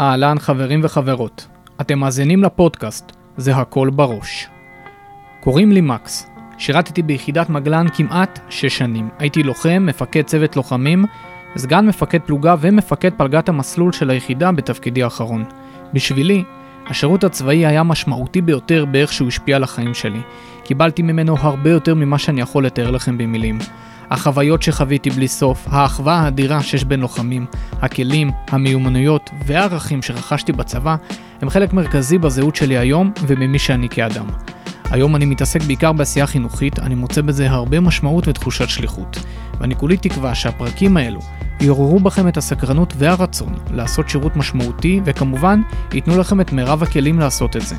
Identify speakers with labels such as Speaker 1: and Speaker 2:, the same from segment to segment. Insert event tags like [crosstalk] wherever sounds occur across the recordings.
Speaker 1: אהלן חברים וחברות, אתם מאזינים לפודקאסט, זה הכל בראש. קוראים לי מקס, שירתתי ביחידת מגלן כמעט 6 שנים. הייתי לוחם, מפקד צוות לוחמים, סגן מפקד פלוגה ומפקד פלגת המסלול של היחידה בתפקידי האחרון. בשבילי, השירות הצבאי היה משמעותי ביותר באיך שהוא השפיע על החיים שלי. קיבלתי ממנו הרבה יותר ממה שאני יכול לתאר לכם במילים. החוויות שחוויתי בלי סוף, האחווה האדירה שיש בין לוחמים, הכלים, המיומנויות והערכים שרכשתי בצבא, הם חלק מרכזי בזהות שלי היום וממי שאני כאדם. היום אני מתעסק בעיקר בעשייה חינוכית, אני מוצא בזה הרבה משמעות ותחושת שליחות. ואני כולי תקווה שהפרקים האלו יעוררו בכם את הסקרנות והרצון לעשות שירות משמעותי, וכמובן, ייתנו לכם את מירב הכלים לעשות את זה.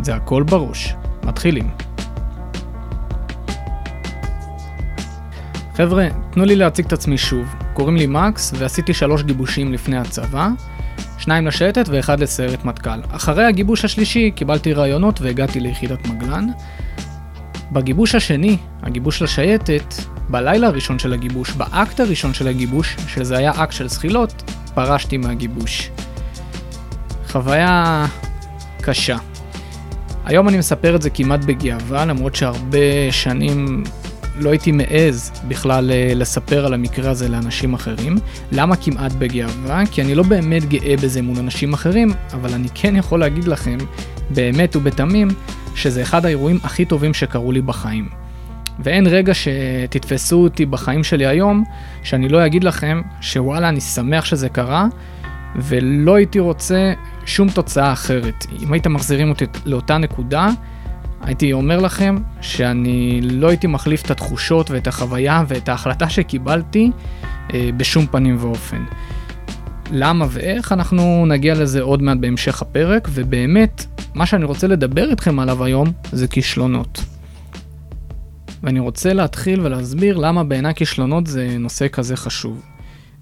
Speaker 1: זה הכל בראש. מתחילים. חבר'ה, תנו לי להציג את עצמי שוב. קוראים לי מקס, ועשיתי שלוש גיבושים לפני הצבא, שניים לשייטת ואחד לסיירת מטכ"ל. אחרי הגיבוש השלישי קיבלתי רעיונות והגעתי ליחידת מגלן. בגיבוש השני, הגיבוש לשייטת, בלילה הראשון של הגיבוש, באקט הראשון של הגיבוש, שזה היה אקט של זחילות, פרשתי מהגיבוש. חוויה קשה. היום אני מספר את זה כמעט בגאווה, למרות שהרבה שנים לא הייתי מעז בכלל אה, לספר על המקרה הזה לאנשים אחרים. למה כמעט בגאווה? כי אני לא באמת גאה בזה מול אנשים אחרים, אבל אני כן יכול להגיד לכם, באמת ובתמים, שזה אחד האירועים הכי טובים שקרו לי בחיים. ואין רגע שתתפסו אותי בחיים שלי היום, שאני לא אגיד לכם שוואלה, אני שמח שזה קרה, ולא הייתי רוצה שום תוצאה אחרת. אם הייתם מחזירים אותי לאותה נקודה, הייתי אומר לכם שאני לא הייתי מחליף את התחושות ואת החוויה ואת ההחלטה שקיבלתי אה, בשום פנים ואופן. למה ואיך אנחנו נגיע לזה עוד מעט בהמשך הפרק, ובאמת, מה שאני רוצה לדבר איתכם עליו היום זה כישלונות. ואני רוצה להתחיל ולהסביר למה בעיניי כישלונות זה נושא כזה חשוב.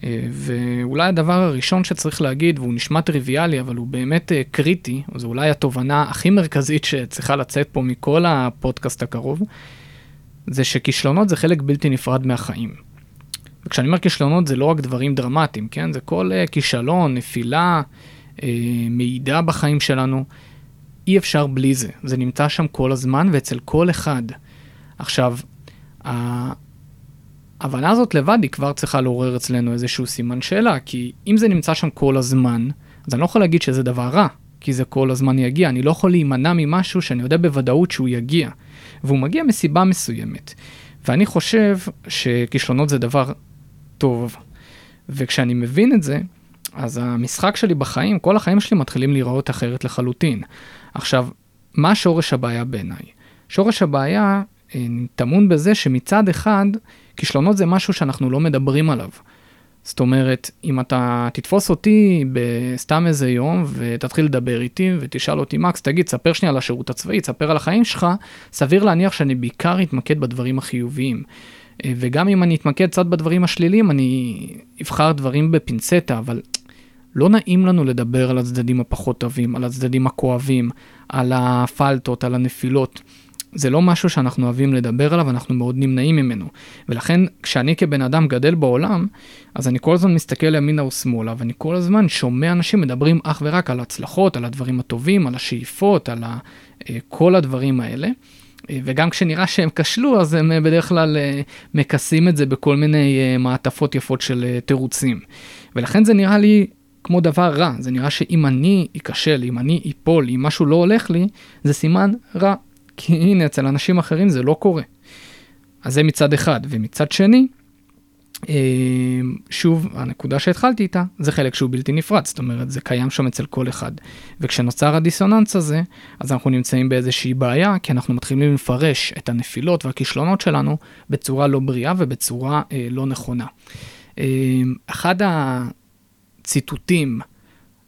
Speaker 1: אה, ואולי הדבר הראשון שצריך להגיד, והוא נשמע טריוויאלי, אבל הוא באמת אה, קריטי, זו אולי התובנה הכי מרכזית שצריכה לצאת פה מכל הפודקאסט הקרוב, זה שכישלונות זה חלק בלתי נפרד מהחיים. וכשאני אומר כישלונות זה לא רק דברים דרמטיים, כן? זה כל uh, כישלון, נפילה, מעידה בחיים שלנו. אי אפשר בלי זה. זה נמצא שם כל הזמן ואצל כל אחד. עכשיו, ההבנה הזאת לבד היא כבר צריכה לעורר אצלנו איזשהו סימן שאלה, כי אם זה נמצא שם כל הזמן, אז אני לא יכול להגיד שזה דבר רע, כי זה כל הזמן יגיע. אני לא יכול להימנע ממשהו שאני יודע בוודאות שהוא יגיע, והוא מגיע מסיבה מסוימת. ואני חושב שכישלונות זה דבר טוב, וכשאני מבין את זה, אז המשחק שלי בחיים, כל החיים שלי מתחילים להיראות אחרת לחלוטין. עכשיו, מה שורש הבעיה בעיניי? שורש הבעיה אה, טמון בזה שמצד אחד, כישלונות זה משהו שאנחנו לא מדברים עליו. זאת אומרת, אם אתה תתפוס אותי בסתם איזה יום ותתחיל לדבר איתי ותשאל אותי, מקס, תגיד, ספר שנייה על השירות הצבאי, ספר על החיים שלך, סביר להניח שאני בעיקר אתמקד בדברים החיוביים. אה, וגם אם אני אתמקד קצת בדברים השליליים, אני אבחר דברים בפינצטה, אבל לא נעים לנו לדבר על הצדדים הפחות טובים, על הצדדים הכואבים, על הפלטות, על הנפילות. זה לא משהו שאנחנו אוהבים לדבר עליו, אנחנו מאוד נמנעים ממנו. ולכן, כשאני כבן אדם גדל בעולם, אז אני כל הזמן מסתכל ימינה ושמאלה, ואני כל הזמן שומע אנשים מדברים אך ורק על הצלחות, על הדברים הטובים, על השאיפות, על ה, אה, כל הדברים האלה. אה, וגם כשנראה שהם כשלו, אז הם אה, בדרך כלל מכסים את זה בכל מיני מעטפות יפות של תירוצים. ולכן זה נראה לי כמו דבר רע, זה נראה שאם אני אכשל, אם אני אפול, אם משהו לא הולך לי, זה סימן רע. כי הנה, אצל אנשים אחרים זה לא קורה. אז זה מצד אחד. ומצד שני, אה, שוב, הנקודה שהתחלתי איתה, זה חלק שהוא בלתי נפרד, זאת אומרת, זה קיים שם אצל כל אחד. וכשנוצר הדיסוננס הזה, אז אנחנו נמצאים באיזושהי בעיה, כי אנחנו מתחילים לפרש את הנפילות והכישלונות שלנו בצורה לא בריאה ובצורה אה, לא נכונה. אה, אחד הציטוטים,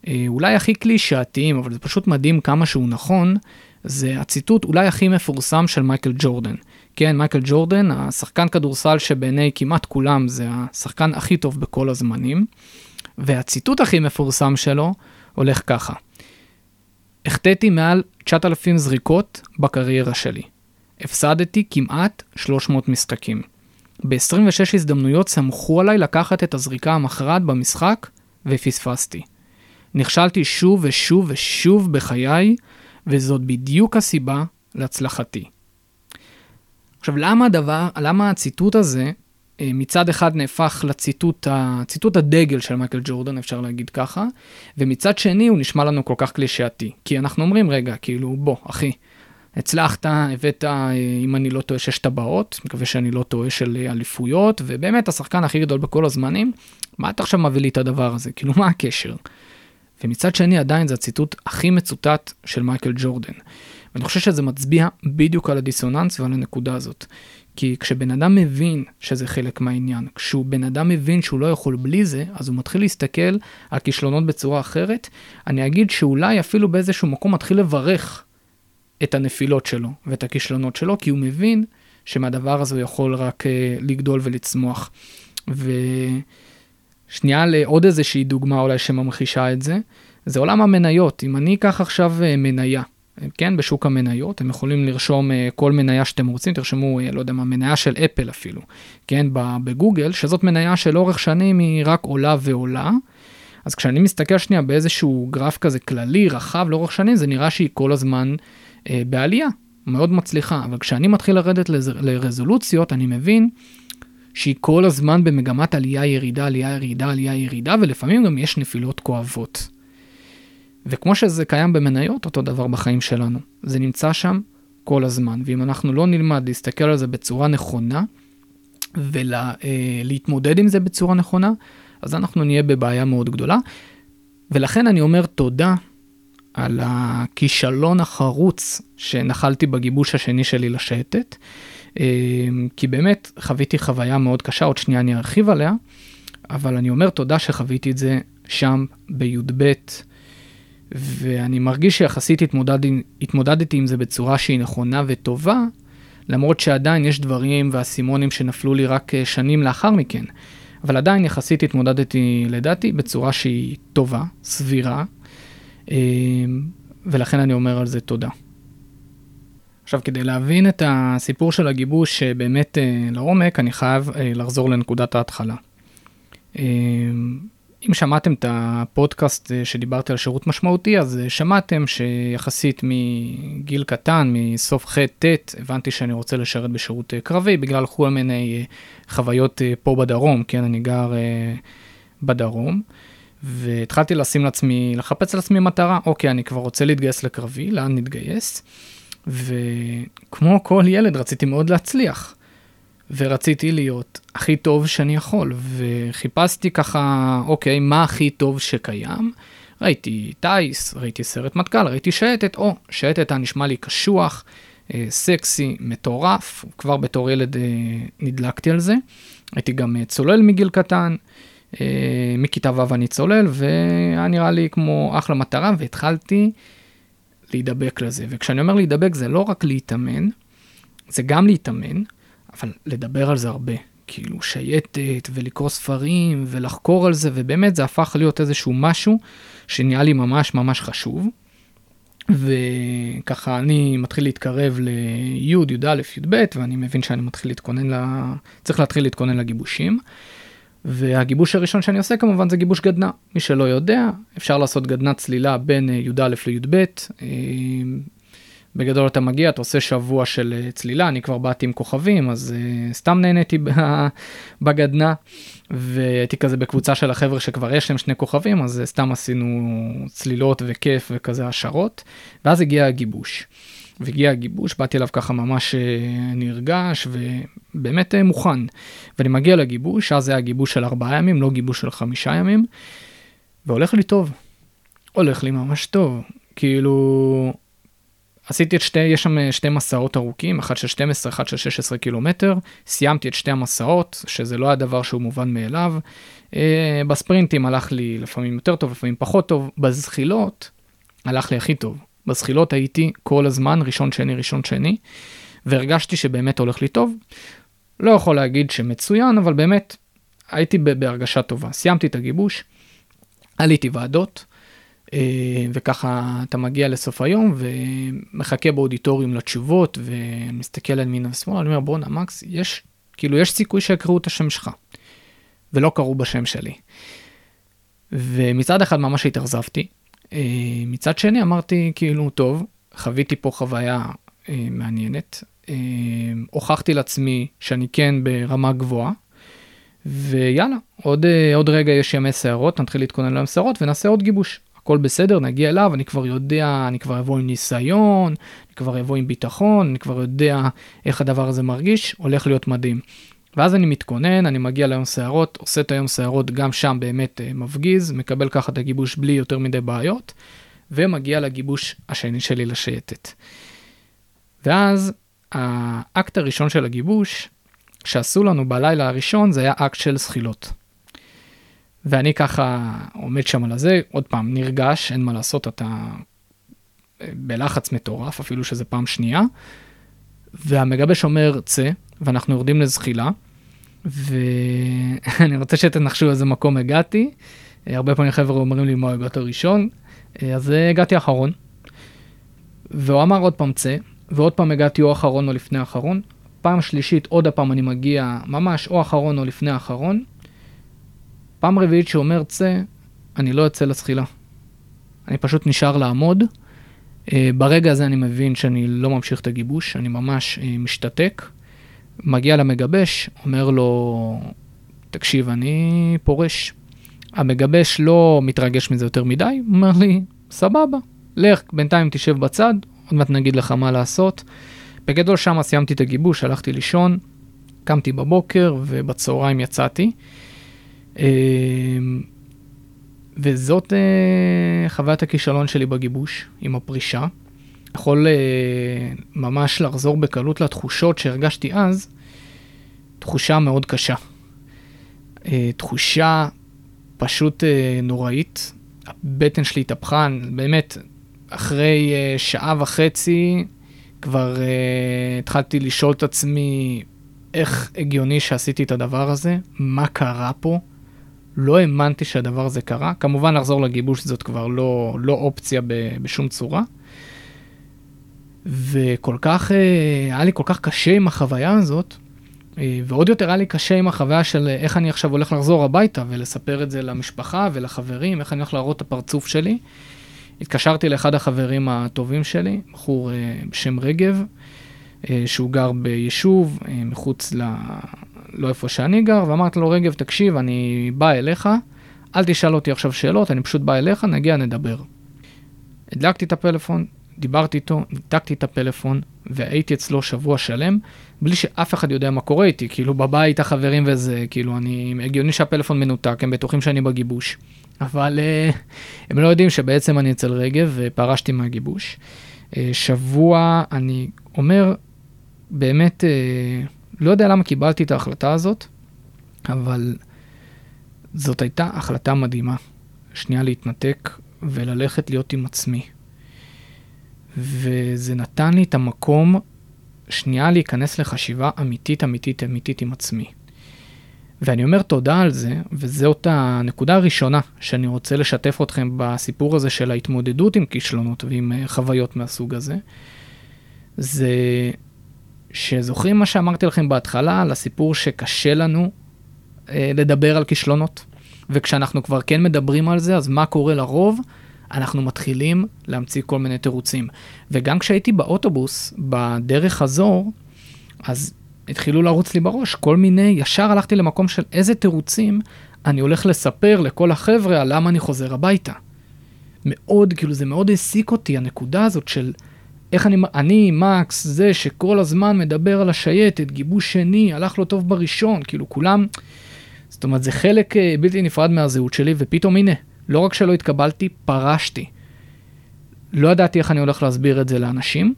Speaker 1: אה, אולי הכי קלישאתיים, אבל זה פשוט מדהים כמה שהוא נכון, זה הציטוט אולי הכי מפורסם של מייקל ג'ורדן. כן, מייקל ג'ורדן, השחקן כדורסל שבעיני כמעט כולם זה השחקן הכי טוב בכל הזמנים, והציטוט הכי מפורסם שלו הולך ככה: החטאתי מעל 9,000 זריקות בקריירה שלי. הפסדתי כמעט 300 משחקים. ב-26 הזדמנויות סמכו עליי לקחת את הזריקה המכרעת במשחק, ופספסתי. נכשלתי שוב ושוב ושוב בחיי, וזאת בדיוק הסיבה להצלחתי. עכשיו, למה הדבר, למה הציטוט הזה אה, מצד אחד נהפך לציטוט ציטוט הדגל של מייקל ג'ורדן, אפשר להגיד ככה, ומצד שני הוא נשמע לנו כל כך קלישאתי. כי אנחנו אומרים, רגע, כאילו, בוא, אחי, הצלחת, הבאת, אה, אם אני לא טועה, שש טבעות, מקווה שאני לא טועה, של אה, אליפויות, ובאמת השחקן הכי גדול בכל הזמנים, מה אתה עכשיו מביא לי את הדבר הזה? כאילו, מה הקשר? ומצד שני, עדיין זה הציטוט הכי מצוטט של מייקל ג'ורדן. ואני חושב שזה מצביע בדיוק על הדיסוננס ועל הנקודה הזאת. כי כשבן אדם מבין שזה חלק מהעניין, כשהוא בן אדם מבין שהוא לא יכול בלי זה, אז הוא מתחיל להסתכל על כישלונות בצורה אחרת. אני אגיד שאולי אפילו באיזשהו מקום מתחיל לברך את הנפילות שלו ואת הכישלונות שלו, כי הוא מבין שמהדבר הזה הוא יכול רק uh, לגדול ולצמוח. ושנייה לעוד איזושהי דוגמה אולי שממחישה את זה, זה עולם המניות. אם אני אקח עכשיו uh, מניה, כן, בשוק המניות, אתם יכולים לרשום uh, כל מניה שאתם רוצים, תרשמו, לא יודע מה, מניה של אפל אפילו, כן, בגוגל, שזאת מניה שלאורך שנים היא רק עולה ועולה. אז כשאני מסתכל שנייה באיזשהו גרף כזה כללי, רחב, לאורך שנים, זה נראה שהיא כל הזמן אה, בעלייה, מאוד מצליחה, אבל כשאני מתחיל לרדת. לרזולוציות, אני מבין שהיא כל הזמן במגמת עלייה, ירידה, עלייה, ירידה, עלייה, ירידה, ולפעמים גם יש נפילות כואבות. וכמו שזה קיים במניות, אותו דבר בחיים שלנו. זה נמצא שם כל הזמן, ואם אנחנו לא נלמד להסתכל על זה בצורה נכונה, ולהתמודד אה, עם זה בצורה נכונה, אז אנחנו נהיה בבעיה מאוד גדולה. ולכן אני אומר תודה על הכישלון החרוץ שנחלתי בגיבוש השני שלי לשייטת, כי באמת חוויתי חוויה מאוד קשה, עוד שנייה אני ארחיב עליה, אבל אני אומר תודה שחוויתי את זה שם בי"ב, ואני מרגיש שיחסית התמודד, התמודדתי עם זה בצורה שהיא נכונה וטובה, למרות שעדיין יש דברים ואסימונים שנפלו לי רק אה, שנים לאחר מכן. אבל עדיין יחסית התמודדתי, לדעתי, בצורה שהיא טובה, סבירה, אמ, ולכן אני אומר על זה תודה. עכשיו, כדי להבין את הסיפור של הגיבוש באמת אה, לעומק, אני חייב אה, לחזור לנקודת ההתחלה. אם שמעתם את הפודקאסט אה, שדיברתי על שירות משמעותי, אז שמעתם שיחסית מגיל קטן, מסוף ח'-ט', הבנתי שאני רוצה לשרת בשירות קרבי, בגלל כל מיני חוויות פה בדרום, כן, אני גר בדרום. והתחלתי לשים לעצמי, לחפש לעצמי מטרה, אוקיי, אני כבר רוצה להתגייס לקרבי, לאן נתגייס? וכמו כל ילד רציתי מאוד להצליח. ורציתי להיות הכי טוב שאני יכול, וחיפשתי ככה, אוקיי, מה הכי טוב שקיים? ראיתי טייס, ראיתי סרט מטכ"ל, ראיתי שייטת, או, שייטת היה נשמע לי קשוח, אה, סקסי, מטורף, כבר בתור ילד אה, נדלקתי על זה. הייתי גם אה, צולל מגיל קטן, אה, מכיתה ו' אני צולל, והיה נראה לי כמו אחלה מטרה, והתחלתי להידבק לזה. וכשאני אומר להידבק זה לא רק להתאמן, זה גם להתאמן, אבל לדבר על זה הרבה. כאילו שייטת ולקרוא ספרים ולחקור על זה, ובאמת זה הפך להיות איזשהו משהו שנהיה לי ממש ממש חשוב. וככה אני מתחיל להתקרב לי', י"א, י"ב, ואני מבין שאני מתחיל להתכונן, ל... צריך להתחיל להתכונן לגיבושים. והגיבוש הראשון שאני עושה כמובן זה גיבוש גדנ"ע. מי שלא יודע, אפשר לעשות גדנ"ע צלילה בין אה, י"א לי"ב. אה, בגדול אתה מגיע, אתה עושה שבוע של אה, צלילה, אני כבר באתי עם כוכבים, אז סתם נהניתי [laughs] בגדנ"ע, והייתי כזה בקבוצה של החבר'ה שכבר יש להם שני כוכבים, אז סתם עשינו צלילות וכיף וכזה השערות, ואז הגיע הגיבוש. והגיע הגיבוש, באתי אליו ככה ממש אה, נרגש ובאמת אה, מוכן. ואני מגיע לגיבוש, אז היה גיבוש של ארבעה ימים, לא גיבוש של חמישה ימים, והולך לי טוב. הולך לי ממש טוב. כאילו, עשיתי את שתי, יש שם אה, שתי מסעות ארוכים, אחד של 12, אחד של 16 קילומטר, סיימתי את שתי המסעות, שזה לא היה דבר שהוא מובן מאליו. בספרינטים הלך לי לפעמים יותר טוב, לפעמים פחות טוב, בזחילות הלך לי הכי טוב. בזחילות הייתי כל הזמן ראשון שני ראשון שני, והרגשתי שבאמת הולך לי טוב. לא יכול להגיד שמצוין, אבל באמת הייתי בהרגשה טובה. סיימתי את הגיבוש, עליתי ועדות, אה, וככה אתה מגיע לסוף היום ומחכה באודיטוריום לתשובות ומסתכל על ימין ושמאל, אני אומר בואנה מקס, יש, כאילו יש סיכוי שיקראו את השם שלך, ולא קראו בשם שלי. ומצד אחד ממש התאכזבתי, מצד שני אמרתי כאילו, טוב, חוויתי פה חוויה אה, מעניינת, אה, הוכחתי לעצמי שאני כן ברמה גבוהה, ויאללה, עוד, עוד רגע יש ימי שערות, נתחיל להתכונן ליום שערות ונעשה עוד גיבוש. הכל בסדר, נגיע אליו, אני כבר יודע, אני כבר אבוא עם ניסיון, אני כבר אבוא עם ביטחון, אני כבר יודע איך הדבר הזה מרגיש, הולך להיות מדהים. ואז אני מתכונן, אני מגיע ליום שערות, עושה את היום שערות, גם שם באמת אה, מפגיז, מקבל ככה את הגיבוש בלי יותר מדי בעיות, ומגיע לגיבוש השני שלי לשייטת. ואז האקט הראשון של הגיבוש, שעשו לנו בלילה הראשון, זה היה אקט של זחילות. ואני ככה עומד שם על הזה, עוד פעם, נרגש, אין מה לעשות, אתה אה, בלחץ מטורף, אפילו שזה פעם שנייה. והמגבש אומר, צא, ואנחנו יורדים לזחילה, ואני רוצה שתנחשו איזה מקום הגעתי. אה, הרבה פעמים חבר'ה אומרים לי מה הגעת ראשון, אה, אז הגעתי אחרון. והוא אמר עוד פעם צא, ועוד פעם הגעתי או אחרון או לפני אחרון. פעם שלישית עוד הפעם אני מגיע ממש או אחרון או לפני אחרון. פעם רביעית שהוא אומר צא, אני לא יוצא לזחילה. אני פשוט נשאר לעמוד. Uh, ברגע הזה אני מבין שאני לא ממשיך את הגיבוש, אני ממש uh, משתתק. מגיע למגבש, אומר לו, תקשיב, אני פורש. המגבש לא מתרגש מזה יותר מדי, אומר לי, סבבה, לך, בינתיים תשב בצד, עוד מעט נגיד לך מה לעשות. בגדול שם סיימתי את הגיבוש, הלכתי לישון, קמתי בבוקר ובצהריים יצאתי. וזאת אה, חוויית הכישלון שלי בגיבוש עם הפרישה. יכול אה, ממש לחזור בקלות לתחושות שהרגשתי אז, תחושה מאוד קשה. אה, תחושה פשוט נוראית. הבטן שלי התהפכה, באמת, אחרי שעה וחצי כבר התחלתי לשאול את עצמי איך הגיוני שעשיתי את הדבר הזה, מה קרה פה. לא האמנתי שהדבר הזה קרה. כמובן לחזור לגיבוש זאת כבר לא, לא אופציה ב, בשום צורה. וכל כך, אה, היה לי כל כך קשה עם החוויה הזאת, אה, ועוד יותר היה לי קשה עם החוויה של איך אני עכשיו הולך לחזור הביתה ולספר את זה למשפחה ולחברים, איך אני הולך להראות את הפרצוף שלי. התקשרתי לאחד החברים הטובים שלי, בחור אה, בשם רגב, שהוא גר ביישוב מחוץ לא איפה שאני גר, ואמרתי לו, רגב, תקשיב, אני בא אליך, אל תשאל אותי עכשיו שאלות, אני פשוט בא אליך, נגיע, נדבר. הדלקתי את הפלאפון, דיברתי איתו, ניתקתי את הפלאפון, והייתי אצלו שבוע שלם, בלי שאף אחד יודע מה קורה איתי, כאילו בבית החברים וזה, כאילו אני, הגיוני שהפלאפון מנותק, הם בטוחים שאני בגיבוש. אבל uh, הם לא יודעים שבעצם אני אצל רגב ופרשתי מהגיבוש. Uh, שבוע, אני אומר, באמת, uh, לא יודע למה קיבלתי את ההחלטה הזאת, אבל זאת הייתה החלטה מדהימה. שנייה להתנתק וללכת להיות עם עצמי. וזה נתן לי את המקום שנייה להיכנס לחשיבה אמיתית, אמיתית, אמיתית עם עצמי. ואני אומר תודה על זה, וזאת הנקודה הראשונה שאני רוצה לשתף אתכם בסיפור הזה של ההתמודדות עם כישלונות ועם אה, חוויות מהסוג הזה. זה שזוכרים מה שאמרתי לכם בהתחלה על הסיפור שקשה לנו אה, לדבר על כישלונות? וכשאנחנו כבר כן מדברים על זה, אז מה קורה לרוב? אנחנו מתחילים להמציא כל מיני תירוצים. וגם כשהייתי באוטובוס, בדרך חזור, אז התחילו לרוץ לי בראש כל מיני, ישר הלכתי למקום של איזה תירוצים אני הולך לספר לכל החבר'ה על למה אני חוזר הביתה. מאוד, כאילו זה מאוד העסיק אותי, הנקודה הזאת של איך אני, אני, מקס, זה שכל הזמן מדבר על השייטת, גיבוש שני, הלך לו טוב בראשון, כאילו כולם, זאת אומרת, זה חלק אה, בלתי נפרד מהזהות שלי, ופתאום הנה, לא רק שלא התקבלתי, פרשתי. לא ידעתי איך אני הולך להסביר את זה לאנשים,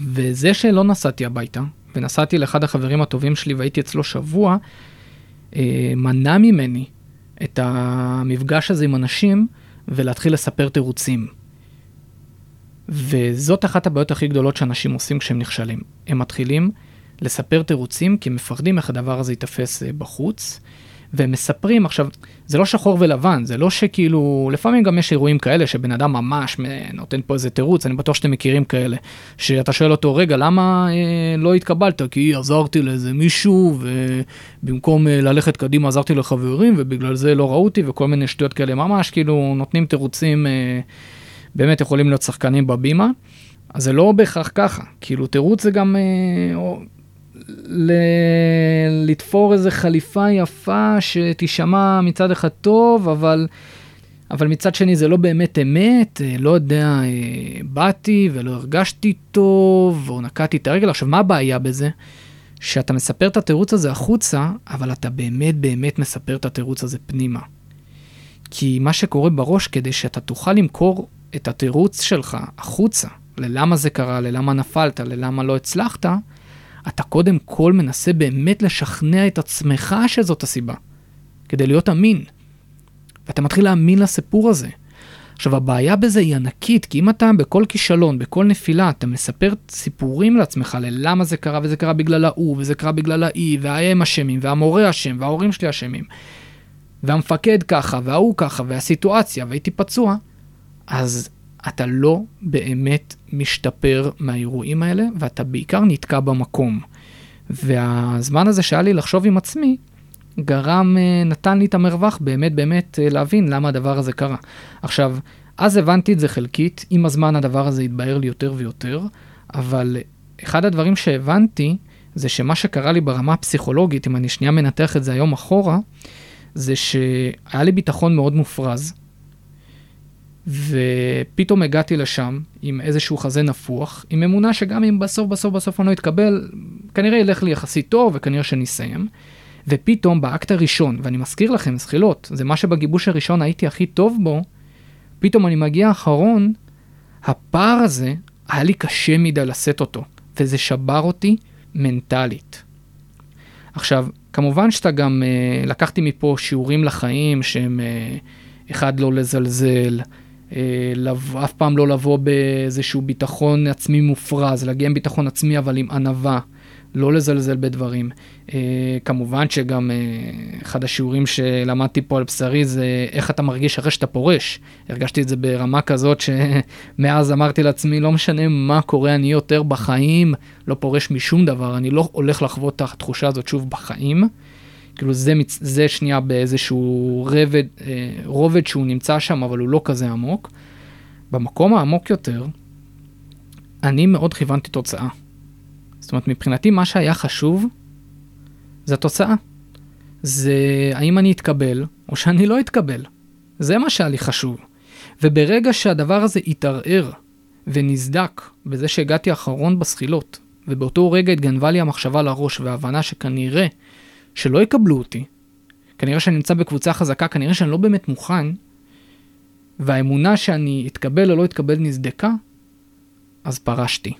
Speaker 1: וזה שלא נסעתי הביתה, ונסעתי לאחד החברים הטובים שלי והייתי אצלו שבוע, אה, מנע ממני את המפגש הזה עם אנשים ולהתחיל לספר תירוצים. וזאת אחת הבעיות הכי גדולות שאנשים עושים כשהם נכשלים. הם מתחילים לספר תירוצים כי הם מפחדים איך הדבר הזה ייתפס אה, בחוץ, והם מספרים עכשיו, זה לא שחור ולבן, זה לא שכאילו, לפעמים גם יש אירועים כאלה שבן אדם ממש נותן פה איזה תירוץ, אני בטוח שאתם מכירים כאלה, שאתה שואל אותו, רגע, למה אה, לא התקבלת? כי עזרתי לאיזה מישהו, ובמקום אה, ללכת קדימה עזרתי לחברים, ובגלל זה לא ראו אותי, וכל מיני שטויות כאלה, ממש כאילו נותנים תירוצים, אה, באמת יכולים להיות שחקנים בבימה. אז זה לא בהכרח ככה, כאילו תירוץ זה גם אה, או, ל... לתפור איזה חליפה יפה שתישמע מצד אחד טוב, אבל, אבל מצד שני זה לא באמת אמת, אה, לא יודע, אה, באתי ולא הרגשתי טוב, או נקעתי את הרגל. עכשיו, מה הבעיה בזה? שאתה מספר את התירוץ הזה החוצה, אבל אתה באמת באמת מספר את התירוץ הזה פנימה. כי מה שקורה בראש, כדי שאתה תוכל למכור את התירוץ שלך החוצה, ללמה זה קרה, ללמה נפלת, ללמה לא הצלחת, אתה קודם כל מנסה באמת לשכנע את עצמך שזאת הסיבה, כדי להיות אמין. ואתה מתחיל להאמין לסיפור הזה. עכשיו, הבעיה בזה היא ענקית, כי אם אתה בכל כישלון, בכל נפילה, אתה מספר סיפורים לעצמך ללמה זה קרה, וזה קרה בגלל ההוא, וזה קרה בגלל האי, וההם אשמים, והמורה אשם, וההורים שלי אשמים, והמפקד ככה, וההוא ככה, והסיטואציה, והייתי פצוע, אז אתה לא באמת משתפר מהאירועים האלה, ואתה בעיקר נתקע במקום. והזמן הזה שהיה לי לחשוב עם עצמי, גרם, אה, נתן לי את המרווח באמת באמת אה, להבין למה הדבר הזה קרה. עכשיו, אז הבנתי את זה חלקית, עם הזמן הדבר הזה התבהר לי יותר ויותר, אבל אחד הדברים שהבנתי, זה שמה שקרה לי ברמה הפסיכולוגית, אם אני שנייה מנתח את זה היום אחורה, זה שהיה לי ביטחון מאוד מופרז, ופתאום הגעתי לשם עם איזשהו חזה נפוח, עם אמונה שגם אם בסוף בסוף בסוף אני לא אתקבל, כנראה ילך לי יחסית טוב וכנראה שנסיים. ופתאום באקט הראשון, ואני מזכיר לכם, זחילות, זה מה שבגיבוש הראשון הייתי הכי טוב בו, פתאום אני מגיע אחרון, הפער הזה, היה לי קשה מדי לשאת אותו, וזה שבר אותי מנטלית. עכשיו, כמובן שאתה גם, אה, לקחתי מפה שיעורים לחיים שהם, אה, אחד, לא לזלזל, אף פעם לא לבוא באיזשהו ביטחון עצמי מופרז, להגיע עם ביטחון עצמי אבל עם ענווה, לא לזלזל בדברים. אה, כמובן שגם אה, אחד השיעורים שלמדתי פה על בשרי זה איך אתה מרגיש אחרי שאתה פורש. הרגשתי את זה ברמה כזאת שמאז אמרתי לעצמי, לא משנה מה קורה, אני יותר בחיים, לא פורש משום דבר, אני לא הולך לחוות את התחושה הזאת שוב בחיים. כאילו זה, זה שנייה באיזשהו רבד, אה, רובד שהוא נמצא שם, אבל הוא לא כזה עמוק. במקום העמוק יותר, אני מאוד כיוונתי תוצאה. זאת אומרת, מבחינתי מה שהיה חשוב זה התוצאה. זה האם אני אתקבל או שאני לא אתקבל. זה מה שהיה לי חשוב. וברגע שהדבר הזה התערער ונסדק בזה שהגעתי אחרון בסחילות, ובאותו רגע התגנבה לי המחשבה לראש וההבנה שכנראה שלא יקבלו אותי, כנראה שאני נמצא בקבוצה חזקה, כנראה שאני לא באמת מוכן, והאמונה שאני אתקבל או לא אתקבל נסדקה, אז פרשתי.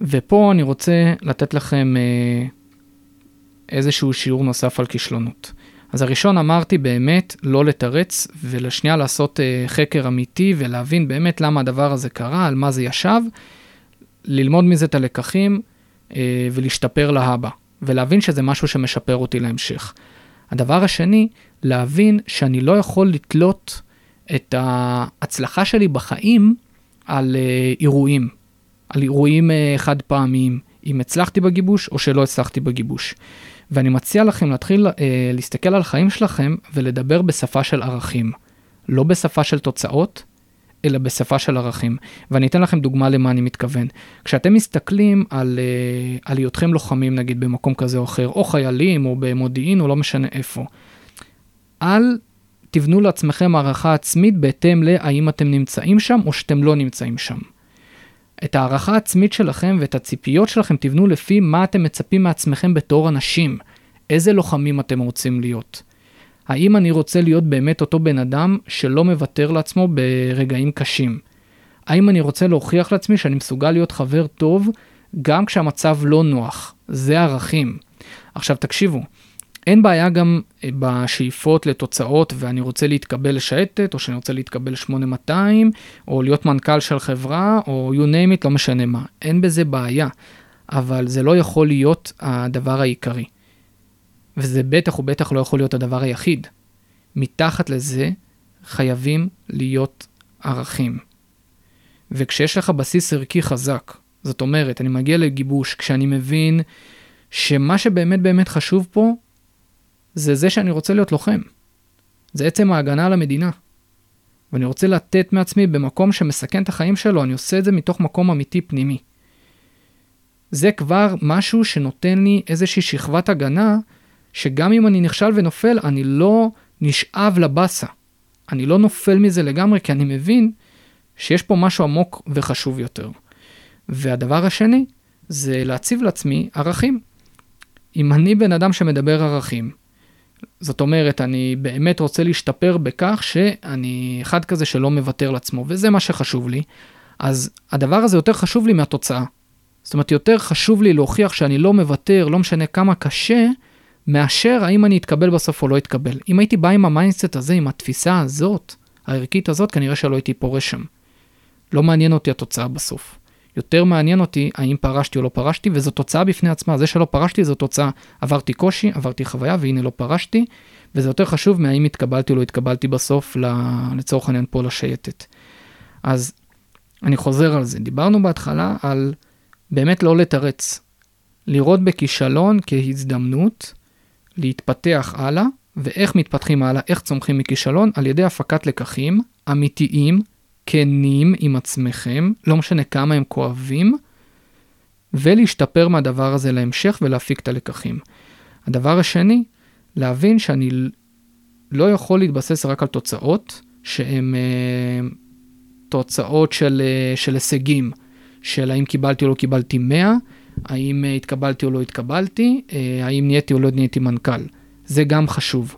Speaker 1: ופה אני רוצה לתת לכם אה, איזשהו שיעור נוסף על כישלונות. אז הראשון אמרתי באמת לא לתרץ, ולשנייה לעשות אה, חקר אמיתי ולהבין באמת למה הדבר הזה קרה, על מה זה ישב, ללמוד מזה את הלקחים אה, ולהשתפר להבא. ולהבין שזה משהו שמשפר אותי להמשך. הדבר השני, להבין שאני לא יכול לתלות את ההצלחה שלי בחיים על uh, אירועים, על אירועים uh, חד פעמיים, אם הצלחתי בגיבוש או שלא הצלחתי בגיבוש. ואני מציע לכם להתחיל uh, להסתכל על החיים שלכם ולדבר בשפה של ערכים, לא בשפה של תוצאות, אלא בשפה של ערכים. ואני אתן לכם דוגמה למה אני מתכוון. כשאתם מסתכלים על, uh, על היותכם לוחמים נגיד במקום כזה או אחר, או חיילים, או במודיעין, או לא משנה איפה, אל תבנו לעצמכם הערכה עצמית בהתאם להאם אתם נמצאים שם או שאתם לא נמצאים שם. את הערכה העצמית שלכם ואת הציפיות שלכם תבנו לפי מה אתם מצפים מעצמכם בתור אנשים. איזה לוחמים אתם רוצים להיות. האם אני רוצה להיות באמת אותו בן אדם שלא מוותר לעצמו ברגעים קשים? האם אני רוצה להוכיח לעצמי שאני מסוגל להיות חבר טוב גם כשהמצב לא נוח? זה ערכים. עכשיו תקשיבו, אין בעיה גם אה, בשאיפות לתוצאות ואני רוצה להתקבל לשייטת, או שאני רוצה להתקבל 8200, או להיות מנכ"ל של חברה, או you name it, לא משנה מה. אין בזה בעיה, אבל זה לא יכול להיות הדבר העיקרי. וזה בטח ובטח לא יכול להיות הדבר היחיד. מתחת לזה חייבים להיות ערכים. וכשיש לך בסיס ערכי חזק, זאת אומרת, אני מגיע לגיבוש כשאני מבין שמה שבאמת באמת חשוב פה זה זה שאני רוצה להיות לוחם. זה עצם ההגנה על המדינה. ואני רוצה לתת מעצמי במקום שמסכן את החיים שלו, אני עושה את זה מתוך מקום אמיתי פנימי. זה כבר משהו שנותן לי איזושהי שכבת הגנה, שגם אם אני נכשל ונופל, אני לא נשאב לבאסה. אני לא נופל מזה לגמרי, כי אני מבין שיש פה משהו עמוק וחשוב יותר. והדבר השני, זה להציב לעצמי ערכים. אם אני בן אדם שמדבר ערכים, זאת אומרת, אני באמת רוצה להשתפר בכך שאני אחד כזה שלא מוותר לעצמו, וזה מה שחשוב לי, אז הדבר הזה יותר חשוב לי מהתוצאה. זאת אומרת, יותר חשוב לי להוכיח שאני לא מוותר, לא משנה כמה קשה, מאשר האם אני אתקבל בסוף או לא אתקבל. אם הייתי בא עם ה mindset הזה, עם התפיסה הזאת, הערכית הזאת, כנראה שלא הייתי פורש שם. לא מעניין אותי התוצאה בסוף. יותר מעניין אותי האם פרשתי או לא פרשתי, וזו תוצאה בפני עצמה. זה שלא פרשתי זו תוצאה. עברתי קושי, עברתי חוויה, והנה לא פרשתי, וזה יותר חשוב מהאם התקבלתי או לא התקבלתי בסוף, לצורך העניין פה לשייטת. אז אני חוזר על זה. דיברנו בהתחלה על באמת לא לתרץ. לראות בכישלון כהזדמנות להתפתח הלאה, ואיך מתפתחים הלאה, איך צומחים מכישלון, על ידי הפקת לקחים אמיתיים, כנים עם עצמכם, לא משנה כמה הם כואבים, ולהשתפר מהדבר הזה להמשך ולהפיק את הלקחים. הדבר השני, להבין שאני לא יכול להתבסס רק על תוצאות, שהן אה, תוצאות של, אה, של הישגים, של האם קיבלתי או לא קיבלתי 100, האם אה, התקבלתי או לא התקבלתי, אה, האם נהייתי או לא נהייתי מנכ"ל. זה גם חשוב.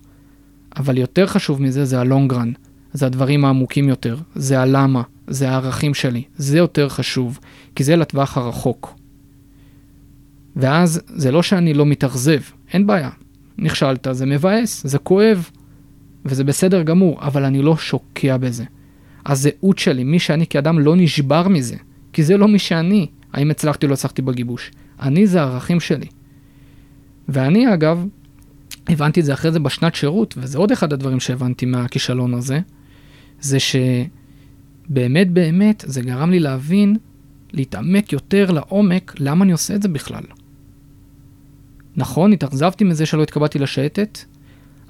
Speaker 1: אבל יותר חשוב מזה זה הלונגרן. זה הדברים העמוקים יותר, זה הלמה, זה הערכים שלי, זה יותר חשוב, כי זה לטווח הרחוק. ואז זה לא שאני לא מתאכזב, אין בעיה. נכשלת, זה מבאס, זה כואב, וזה בסדר גמור, אבל אני לא שוקע בזה. הזהות שלי, מי שאני כאדם לא נשבר מזה, כי זה לא מי שאני, האם הצלחתי או לא הצלחתי בגיבוש. אני זה הערכים שלי. ואני אגב, הבנתי את זה אחרי זה בשנת שירות, וזה עוד אחד הדברים שהבנתי מהכישלון הזה, זה שבאמת באמת זה גרם לי להבין, להתעמק יותר לעומק, למה אני עושה את זה בכלל. נכון, התאכזבתי מזה שלא התקבלתי לשייטת,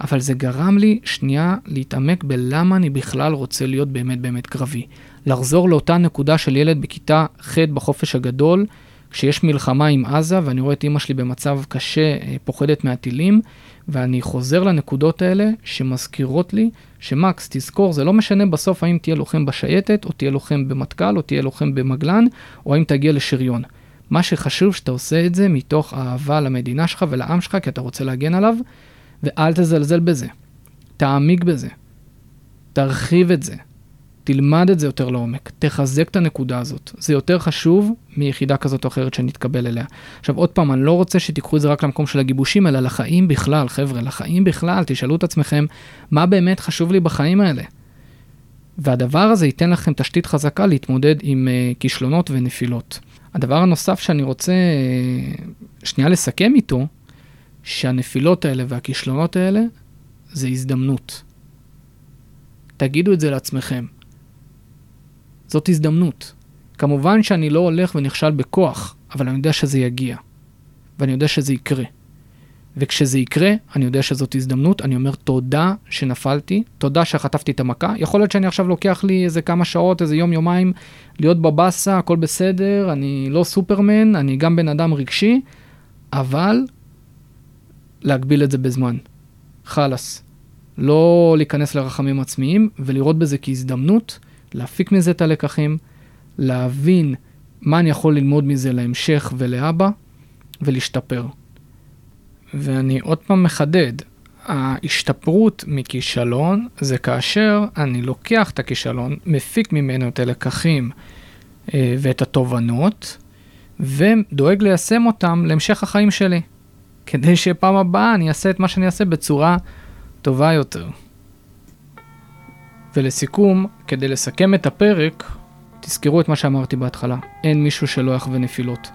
Speaker 1: אבל זה גרם לי שנייה להתעמק בלמה אני בכלל רוצה להיות באמת באמת קרבי. לחזור לאותה נקודה של ילד בכיתה ח' בחופש הגדול, כשיש מלחמה עם עזה ואני רואה את אימא שלי במצב קשה, אה, פוחדת מהטילים, ואני חוזר לנקודות האלה שמזכירות לי שמקס, תזכור, זה לא משנה בסוף האם תהיה לוחם בשייטת, או תהיה לוחם במטכ"ל, או תהיה לוחם במגלן, או האם תגיע לשריון. מה שחשוב שאתה עושה את זה מתוך אהבה למדינה שלך ולעם שלך, כי אתה רוצה להגן עליו, ואל תזלזל בזה. תעמיק בזה. תרחיב את זה. תלמד את זה יותר לעומק, תחזק את הנקודה הזאת. זה יותר חשוב מיחידה כזאת או אחרת שנתקבל אליה. עכשיו עוד פעם, אני לא רוצה שתיקחו את זה רק למקום של הגיבושים, אלא לחיים בכלל, חבר'ה, לחיים בכלל, תשאלו את עצמכם, מה באמת חשוב לי בחיים האלה? והדבר הזה ייתן לכם תשתית חזקה להתמודד עם uh, כישלונות ונפילות. הדבר הנוסף שאני רוצה uh, שנייה לסכם איתו, שהנפילות האלה והכישלונות האלה זה הזדמנות. תגידו את זה לעצמכם. זאת הזדמנות. כמובן שאני לא הולך ונכשל בכוח, אבל אני יודע שזה יגיע. ואני יודע שזה יקרה. וכשזה יקרה, אני יודע שזאת הזדמנות, אני אומר תודה שנפלתי, תודה שחטפתי את המכה. יכול להיות שאני עכשיו לוקח לי איזה כמה שעות, איזה יום, יומיים, להיות בבאסה, הכל בסדר, אני לא סופרמן, אני גם בן אדם רגשי, אבל להגביל את זה בזמן. חלאס. לא להיכנס לרחמים עצמיים ולראות בזה כהזדמנות להפיק מזה את הלקחים, להבין מה אני יכול ללמוד מזה להמשך ולאבא, ולהשתפר. ואני עוד פעם מחדד, ההשתפרות מכישלון זה כאשר אני לוקח את הכישלון, מפיק ממנו את הלקחים אה, ואת התובנות, ודואג ליישם אותם להמשך החיים שלי, כדי שפעם הבאה אני אעשה את מה שאני אעשה בצורה טובה יותר. ולסיכום, כדי לסכם את הפרק, תזכרו את מה שאמרתי בהתחלה, אין מישהו שלא יחווה נפילות.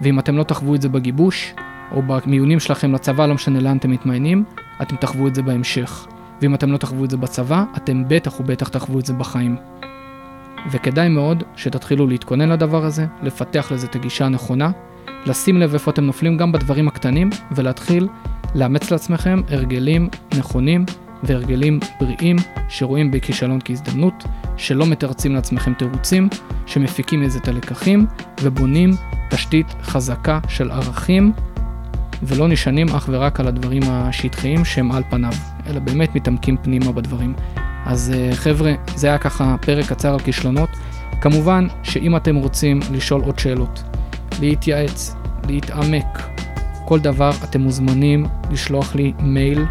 Speaker 1: ואם אתם לא תחוו את זה בגיבוש, או במיונים שלכם לצבא, לא משנה לאן אתם מתמיינים, אתם תחוו את זה בהמשך. ואם אתם לא תחוו את זה בצבא, אתם בטח ובטח תחוו את זה בחיים. וכדאי מאוד שתתחילו להתכונן לדבר הזה, לפתח לזה את הגישה הנכונה, לשים לב איפה אתם נופלים גם בדברים הקטנים, ולהתחיל לאמץ לעצמכם הרגלים נכונים והרגלים בריאים שרואים בכישלון כהזדמנות, שלא מתרצים לעצמכם תירוצים, שמפיקים מזה את הלקחים ובונים תשתית חזקה של ערכים ולא נשענים אך ורק על הדברים השטחיים שהם על פניו, אלא באמת מתעמקים פנימה בדברים. אז אה, חבר'ה, זה היה ככה פרק קצר על כישלונות. כמובן שאם אתם רוצים לשאול עוד שאלות, להתייעץ, להתעמק, כל דבר אתם מוזמנים לשלוח לי מייל.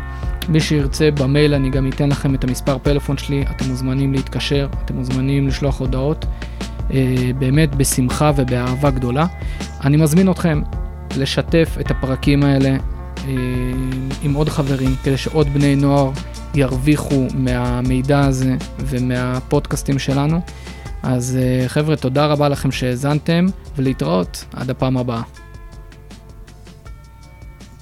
Speaker 1: מי שירצה במייל אני גם אתן לכם את המספר פלאפון שלי, אתם מוזמנים להתקשר, אתם מוזמנים לשלוח הודעות, אה, באמת בשמחה ובאהבה גדולה. אני מזמין אתכם לשתף את הפרקים האלה אה, עם עוד חברים, כדי שעוד בני נוער ירוויחו מהמידע הזה ומהפודקאסטים שלנו. אז אה, חבר'ה, תודה רבה לכם שהאזנתם, ולהתראות עד הפעם הבאה.